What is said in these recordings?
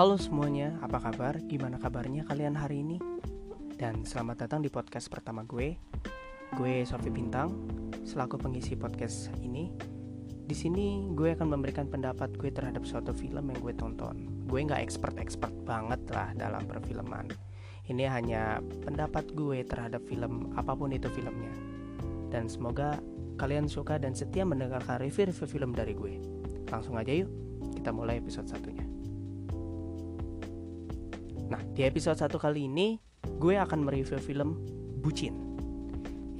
Halo semuanya, apa kabar? Gimana kabarnya kalian hari ini? Dan selamat datang di podcast pertama gue. Gue Sofi Bintang, selaku pengisi podcast ini. Di sini gue akan memberikan pendapat gue terhadap suatu film yang gue tonton. Gue nggak expert-expert banget lah dalam perfilman. Ini hanya pendapat gue terhadap film apa pun itu filmnya. Dan semoga kalian suka dan setia mendengarkan review-review film dari gue. Langsung aja yuk, kita mulai episode satunya. Nah, di episode satu kali ini gue akan mereview film Bucin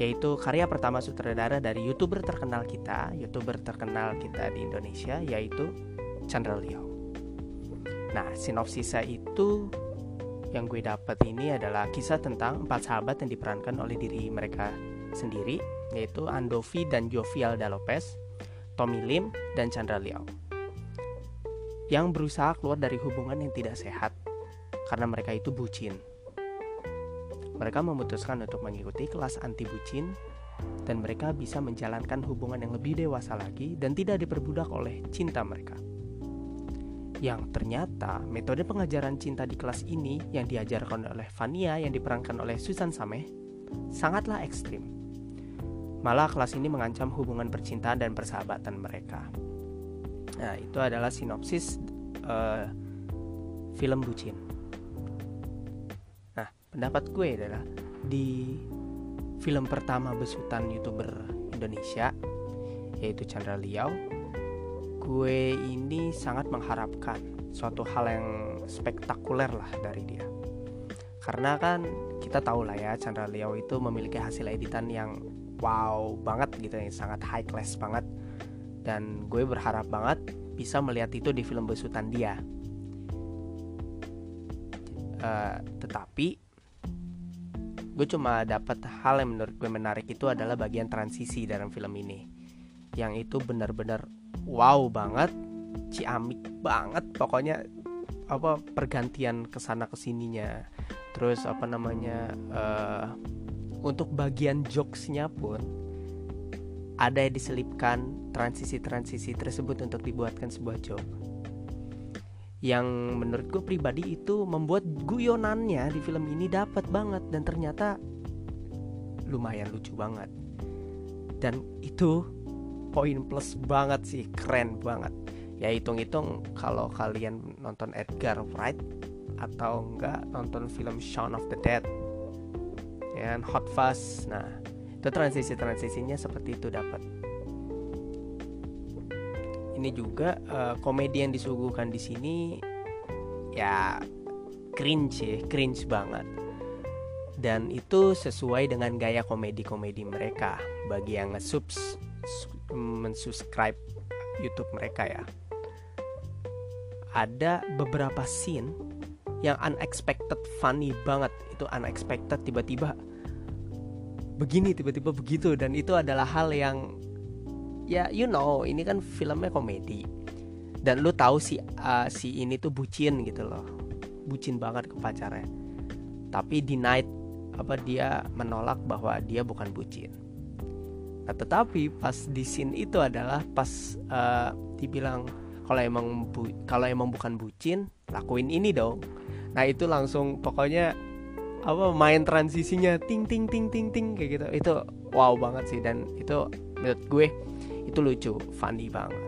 yaitu karya pertama sutradara dari youtuber terkenal kita, youtuber terkenal kita di Indonesia, yaitu Chandra Leo. Nah, sinopsisnya itu yang gue dapat ini adalah kisah tentang empat sahabat yang diperankan oleh diri mereka sendiri, yaitu Andovi dan Jovial Lopez, Tommy Lim, dan Chandra Liao. Yang berusaha keluar dari hubungan yang tidak sehat karena mereka itu bucin. Mereka memutuskan untuk mengikuti kelas anti bucin dan mereka bisa menjalankan hubungan yang lebih dewasa lagi dan tidak diperbudak oleh cinta mereka. Yang ternyata metode pengajaran cinta di kelas ini yang diajarkan oleh Vania yang diperankan oleh Susan Sameh sangatlah ekstrim. Malah kelas ini mengancam hubungan percintaan dan persahabatan mereka. Nah, itu adalah sinopsis uh, film Bucin. Pendapat gue adalah di film pertama besutan youtuber Indonesia yaitu Chandra Liao, gue ini sangat mengharapkan suatu hal yang spektakuler lah dari dia. Karena kan kita tahu lah ya Chandra Liao itu memiliki hasil editan yang wow banget gitu yang sangat high class banget dan gue berharap banget bisa melihat itu di film besutan dia. Uh, tetapi gue cuma dapat hal yang menurut gue menarik itu adalah bagian transisi dalam film ini. Yang itu benar-benar wow banget ciamik banget pokoknya apa pergantian ke sana ke sininya. Terus apa namanya uh, untuk bagian jokesnya pun ada yang diselipkan transisi-transisi tersebut untuk dibuatkan sebuah joke yang menurut gue pribadi itu membuat guyonannya di film ini dapat banget dan ternyata lumayan lucu banget. Dan itu poin plus banget sih keren banget. Ya hitung-hitung kalau kalian nonton Edgar Wright atau enggak nonton film Shaun of the Dead ya kan? Hot Fuzz. Nah itu transisi transisinya seperti itu dapat ini juga uh, komedi yang disuguhkan di sini ya cringe ya, cringe banget. Dan itu sesuai dengan gaya komedi-komedi mereka bagi yang nge-subs mensubscribe YouTube mereka ya. Ada beberapa scene yang unexpected funny banget. Itu unexpected tiba-tiba begini tiba-tiba begitu dan itu adalah hal yang ya you know ini kan filmnya komedi. Dan lu tahu si uh, si ini tuh bucin gitu loh. Bucin banget ke pacarnya. Tapi di night apa dia menolak bahwa dia bukan bucin. Nah tetapi pas di scene itu adalah pas uh, dibilang kalau emang kalau emang bukan bucin lakuin ini dong. Nah itu langsung pokoknya apa main transisinya ting ting ting ting ting kayak gitu. Itu wow banget sih. Dan itu menurut gue itu lucu funny banget.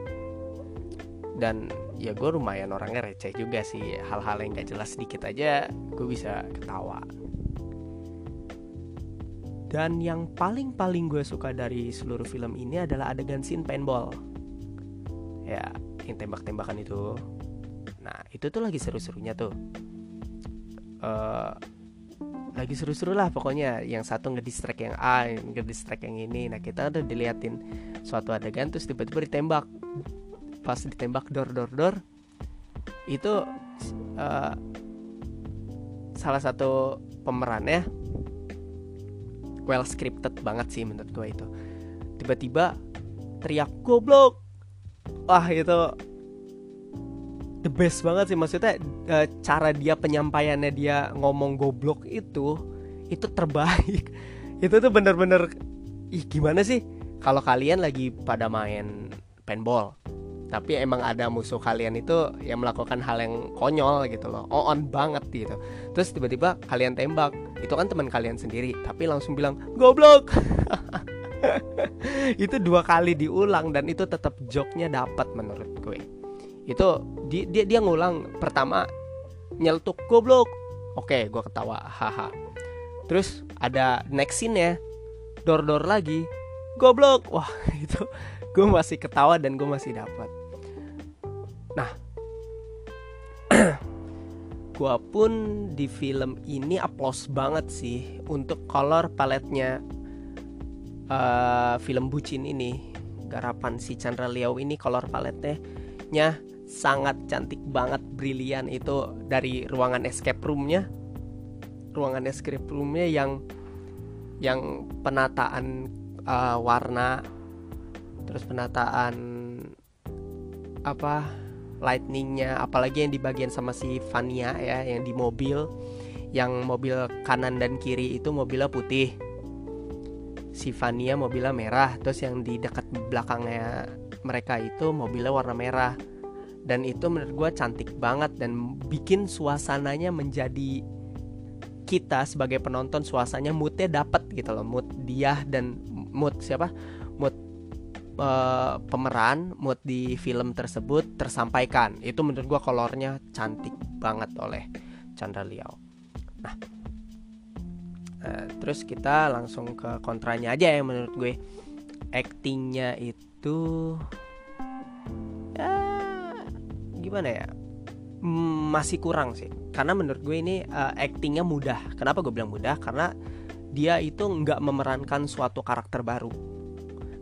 Dan ya gue lumayan orangnya receh juga sih. Hal-hal yang gak jelas sedikit aja gue bisa ketawa. Dan yang paling-paling gue suka dari seluruh film ini adalah adegan scene paintball. Ya yang tembak-tembakan itu. Nah itu tuh lagi seru-serunya tuh. Uh, lagi seru-seru lah pokoknya. Yang satu ngedistract yang A ngedistract yang ini. Nah kita udah diliatin suatu adegan terus tiba-tiba ditembak. Pas ditembak dor dor dor itu uh, salah satu pemerannya well scripted banget sih menurut gue itu. Tiba-tiba teriak goblok! Wah itu the best banget sih. Maksudnya e, cara dia penyampaiannya dia ngomong goblok itu itu terbaik. Itu tuh bener-bener ih gimana sih? Kalau kalian lagi pada main paintball tapi emang ada musuh kalian itu yang melakukan hal yang konyol gitu loh on banget gitu. Terus tiba-tiba kalian tembak itu kan teman kalian sendiri tapi langsung bilang goblok! Itu dua kali diulang dan itu tetap joknya dapat menurut gue. Itu dia dia, dia ngulang pertama nyeletuk goblok. Oke gue ketawa haha. Terus ada next scene ya dor dor lagi goblok. Wah itu gue masih ketawa dan gue masih dapat. Nah, gua pun di film ini aplaus banget sih untuk color paletnya uh, film bucin ini. Garapan si Chandra Liao ini color paletnya. nya sangat cantik banget, brilian itu dari ruangan escape roomnya, ruangan escape roomnya yang yang penataan uh, warna, terus penataan apa lightningnya apalagi yang di bagian sama si Vania ya yang di mobil yang mobil kanan dan kiri itu mobilnya putih. Si Vania mobilnya merah terus yang di dekat belakangnya mereka itu mobilnya warna merah dan itu menurut gue cantik banget dan bikin suasananya menjadi kita sebagai penonton suasananya moodnya dapet gitu loh. Mood dia dan mood siapa? Mood uh, pemeran mood di film tersebut tersampaikan. Itu menurut gue kolornya cantik banget oleh Chandra Liao. Nah uh, terus kita langsung ke kontranya aja ya menurut gue. Actingnya itu gimana ya? Masih kurang sih. Karena menurut gue ini uh, actingnya mudah. Kenapa gue bilang mudah? Karena dia itu nggak memerankan suatu karakter baru.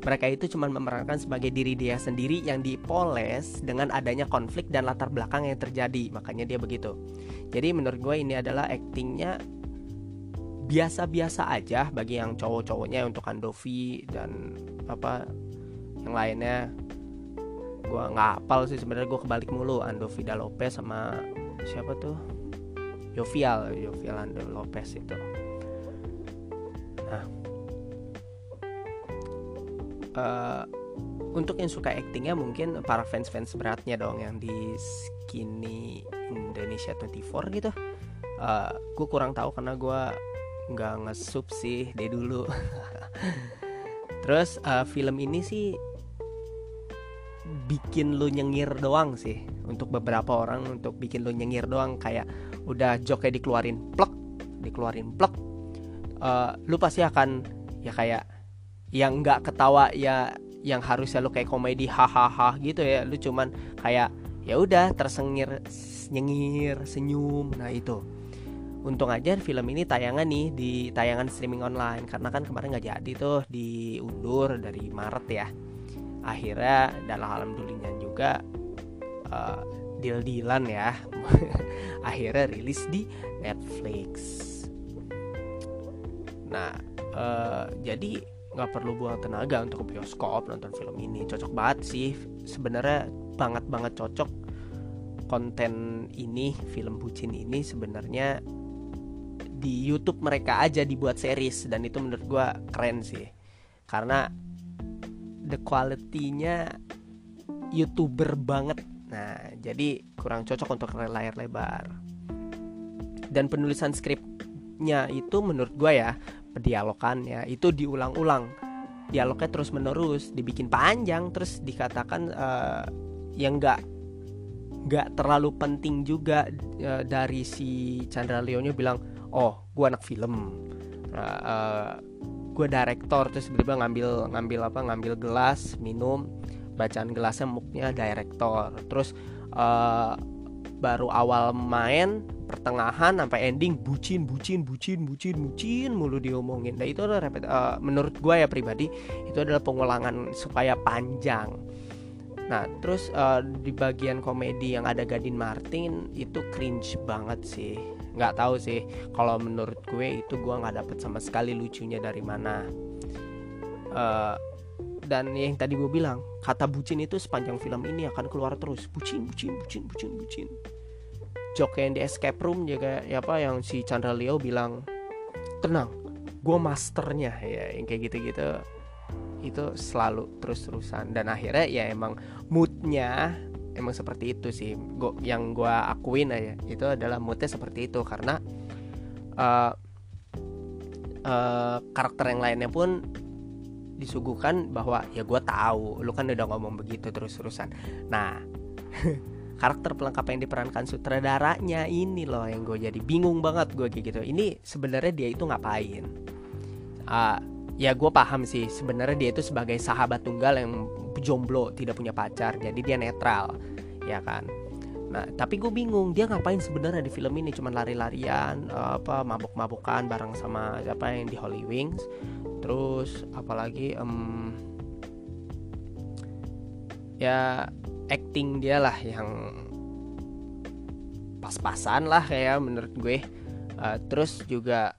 Mereka itu cuma memerankan sebagai diri dia sendiri yang dipoles dengan adanya konflik dan latar belakang yang terjadi. Makanya dia begitu. Jadi menurut gue ini adalah actingnya biasa-biasa aja bagi yang cowok-cowoknya untuk Andovi dan apa yang lainnya gue nggak apal sih sebenarnya gue kebalik mulu Andovi Lopez sama siapa tuh Yovial Yovial Ando Lopez itu nah uh, untuk yang suka actingnya mungkin para fans-fans beratnya dong yang di Skinny Indonesia 24 gitu. Uh, gue kurang tahu karena gue nggak ngesup sih dari dulu. Terus uh, film ini sih bikin lu nyengir doang sih. Untuk beberapa orang untuk bikin lu nyengir doang. Kayak udah joknya dikeluarin plek dikeluarin plek. Uh, lu pasti akan ya kayak yang nggak ketawa ya yang harusnya lu kayak komedi hahaha gitu ya. Lu cuman kayak ya udah tersengir nyengir senyum. Nah itu. Untung aja film ini tayangan nih di tayangan streaming online. Karena kan kemarin nggak jadi tuh diundur dari Maret ya akhirnya dalam alhamdulillah juga uh, deal-dealan ya. Akhirnya rilis di Netflix. Nah uh, jadi nggak perlu buang tenaga untuk ke bioskop nonton film ini. Cocok banget sih. Sebenarnya banget banget cocok konten ini film bucin ini sebenarnya di YouTube mereka aja dibuat series. Dan itu menurut gue keren sih. Karena the quality-nya youtuber banget. Nah jadi kurang cocok untuk layar lebar. Dan penulisan skripnya itu menurut gue ya ya itu diulang-ulang. Dialognya terus menerus dibikin panjang terus dikatakan uh, yang nggak nggak terlalu penting juga uh, dari si Chandra Leonya bilang oh gue anak film. Uh, uh, gue direktor terus tiba ngambil ngambil apa ngambil gelas minum bacaan gelasnya muknya direktor terus uh, baru awal main pertengahan sampai ending bucin bucin bucin bucin bucin mulu diomongin. Nah itu adalah uh, menurut gue ya pribadi itu adalah pengulangan supaya panjang nah terus uh, di bagian komedi yang ada Gadin Martin itu cringe banget sih. Nggak tahu sih kalau menurut gue itu gue nggak dapet sama sekali lucunya dari mana. Uh, dan yang tadi gue bilang kata bucin itu sepanjang film ini akan keluar terus. Bucin bucin bucin bucin bucin. Joke yang di escape room juga ya apa yang si Chandra Leo bilang tenang gue masternya ya yang kayak gitu-gitu itu selalu terus-terusan. Dan akhirnya ya emang moodnya emang seperti itu sih. Gua, yang gue akuin aja itu adalah moodnya seperti itu. Karena uh, uh, karakter yang lainnya pun disuguhkan bahwa ya gue tahu lu kan udah ngomong begitu terus-terusan. Nah karakter pelengkap yang diperankan sutradaranya ini loh yang gue jadi bingung banget gue kayak gitu. Ini sebenarnya dia itu ngapain? Uh, ya gue paham sih sebenarnya dia itu sebagai sahabat tunggal yang jomblo tidak punya pacar jadi dia netral ya kan Nah, tapi gue bingung dia ngapain sebenarnya di film ini cuman lari-larian, apa mabuk-mabukan bareng sama siapa yang di Holy Wings. Terus apalagi um, ya acting dia lah yang pas-pasan lah kayak menurut gue. Uh, terus juga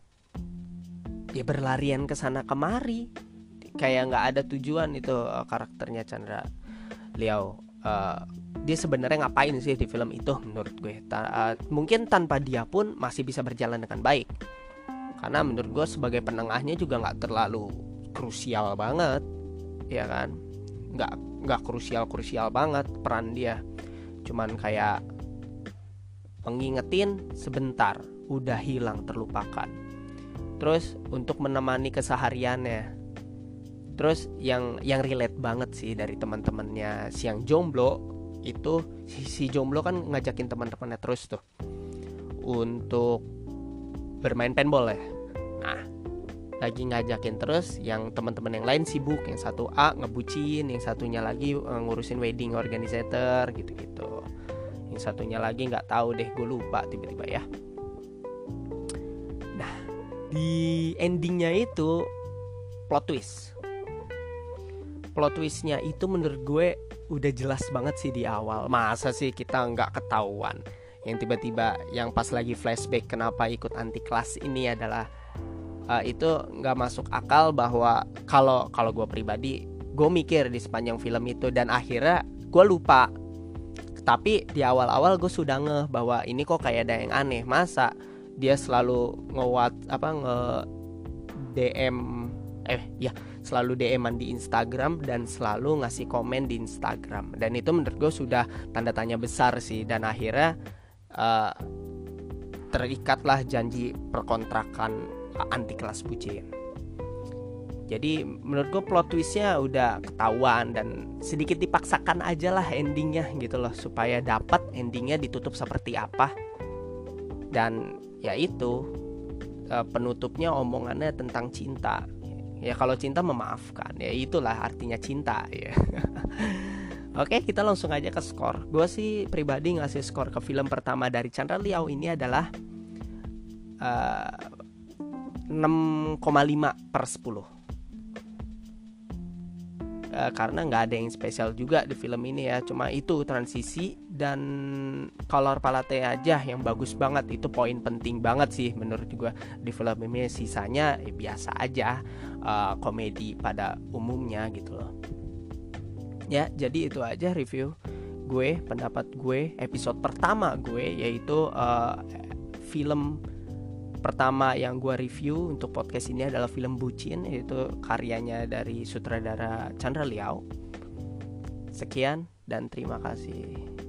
ya berlarian ke sana kemari. Kayak nggak ada tujuan itu uh, karakternya Chandra Liao. Uh, dia sebenarnya ngapain sih di film itu menurut gue? Ta uh, mungkin tanpa dia pun masih bisa berjalan dengan baik. Karena menurut gue sebagai penengahnya juga nggak terlalu krusial banget ya kan? Nggak nggak krusial krusial banget peran dia. Cuman kayak mengingetin sebentar udah hilang terlupakan terus untuk menemani kesehariannya. Terus yang yang relate banget sih dari teman-temannya si yang jomblo itu si, si jomblo kan ngajakin teman-temannya terus tuh untuk bermain paintball ya. Nah lagi ngajakin terus yang teman-teman yang lain sibuk yang satu A ngebucin yang satunya lagi uh, ngurusin wedding organizer gitu-gitu. Yang satunya lagi nggak tahu deh gue lupa tiba-tiba ya di endingnya itu plot twist. Plot twistnya itu menurut gue udah jelas banget sih di awal. Masa sih kita nggak ketahuan? Yang tiba-tiba yang pas lagi flashback kenapa ikut anti kelas ini adalah uh, itu nggak masuk akal bahwa kalau kalau gue pribadi gue mikir di sepanjang film itu dan akhirnya gue lupa. Tapi di awal-awal gue sudah ngeh bahwa ini kok kayak ada yang aneh. Masa dia selalu ngewat apa nge DM eh ya selalu DM-an di Instagram dan selalu ngasih komen di Instagram. Dan itu menurut gue sudah tanda tanya besar sih. Dan akhirnya uh, terikatlah janji perkontrakan anti kelas bucin. Jadi menurut gue plot twistnya udah ketahuan dan sedikit dipaksakan aja lah endingnya gitu loh. Supaya dapat endingnya ditutup seperti apa. Dan ya itu uh, penutupnya omongannya tentang cinta. Ya kalau cinta memaafkan. Ya itulah artinya cinta ya. Oke kita langsung aja ke skor. Gue sih pribadi ngasih skor ke film pertama dari Chandra Liao ini adalah uh, eh, 6,5 per 10 uh, karena nggak ada yang spesial juga di film ini ya. Cuma itu transisi dan color palette aja yang bagus banget. Itu poin penting banget sih menurut gue di film ini. Sisanya ya biasa aja uh, komedi pada umumnya gitu loh. Ya jadi itu aja review gue pendapat gue episode pertama gue yaitu uh, film pertama yang gue review untuk podcast ini adalah film Bucin yaitu karyanya dari sutradara Chandra Liao. Sekian dan terima kasih.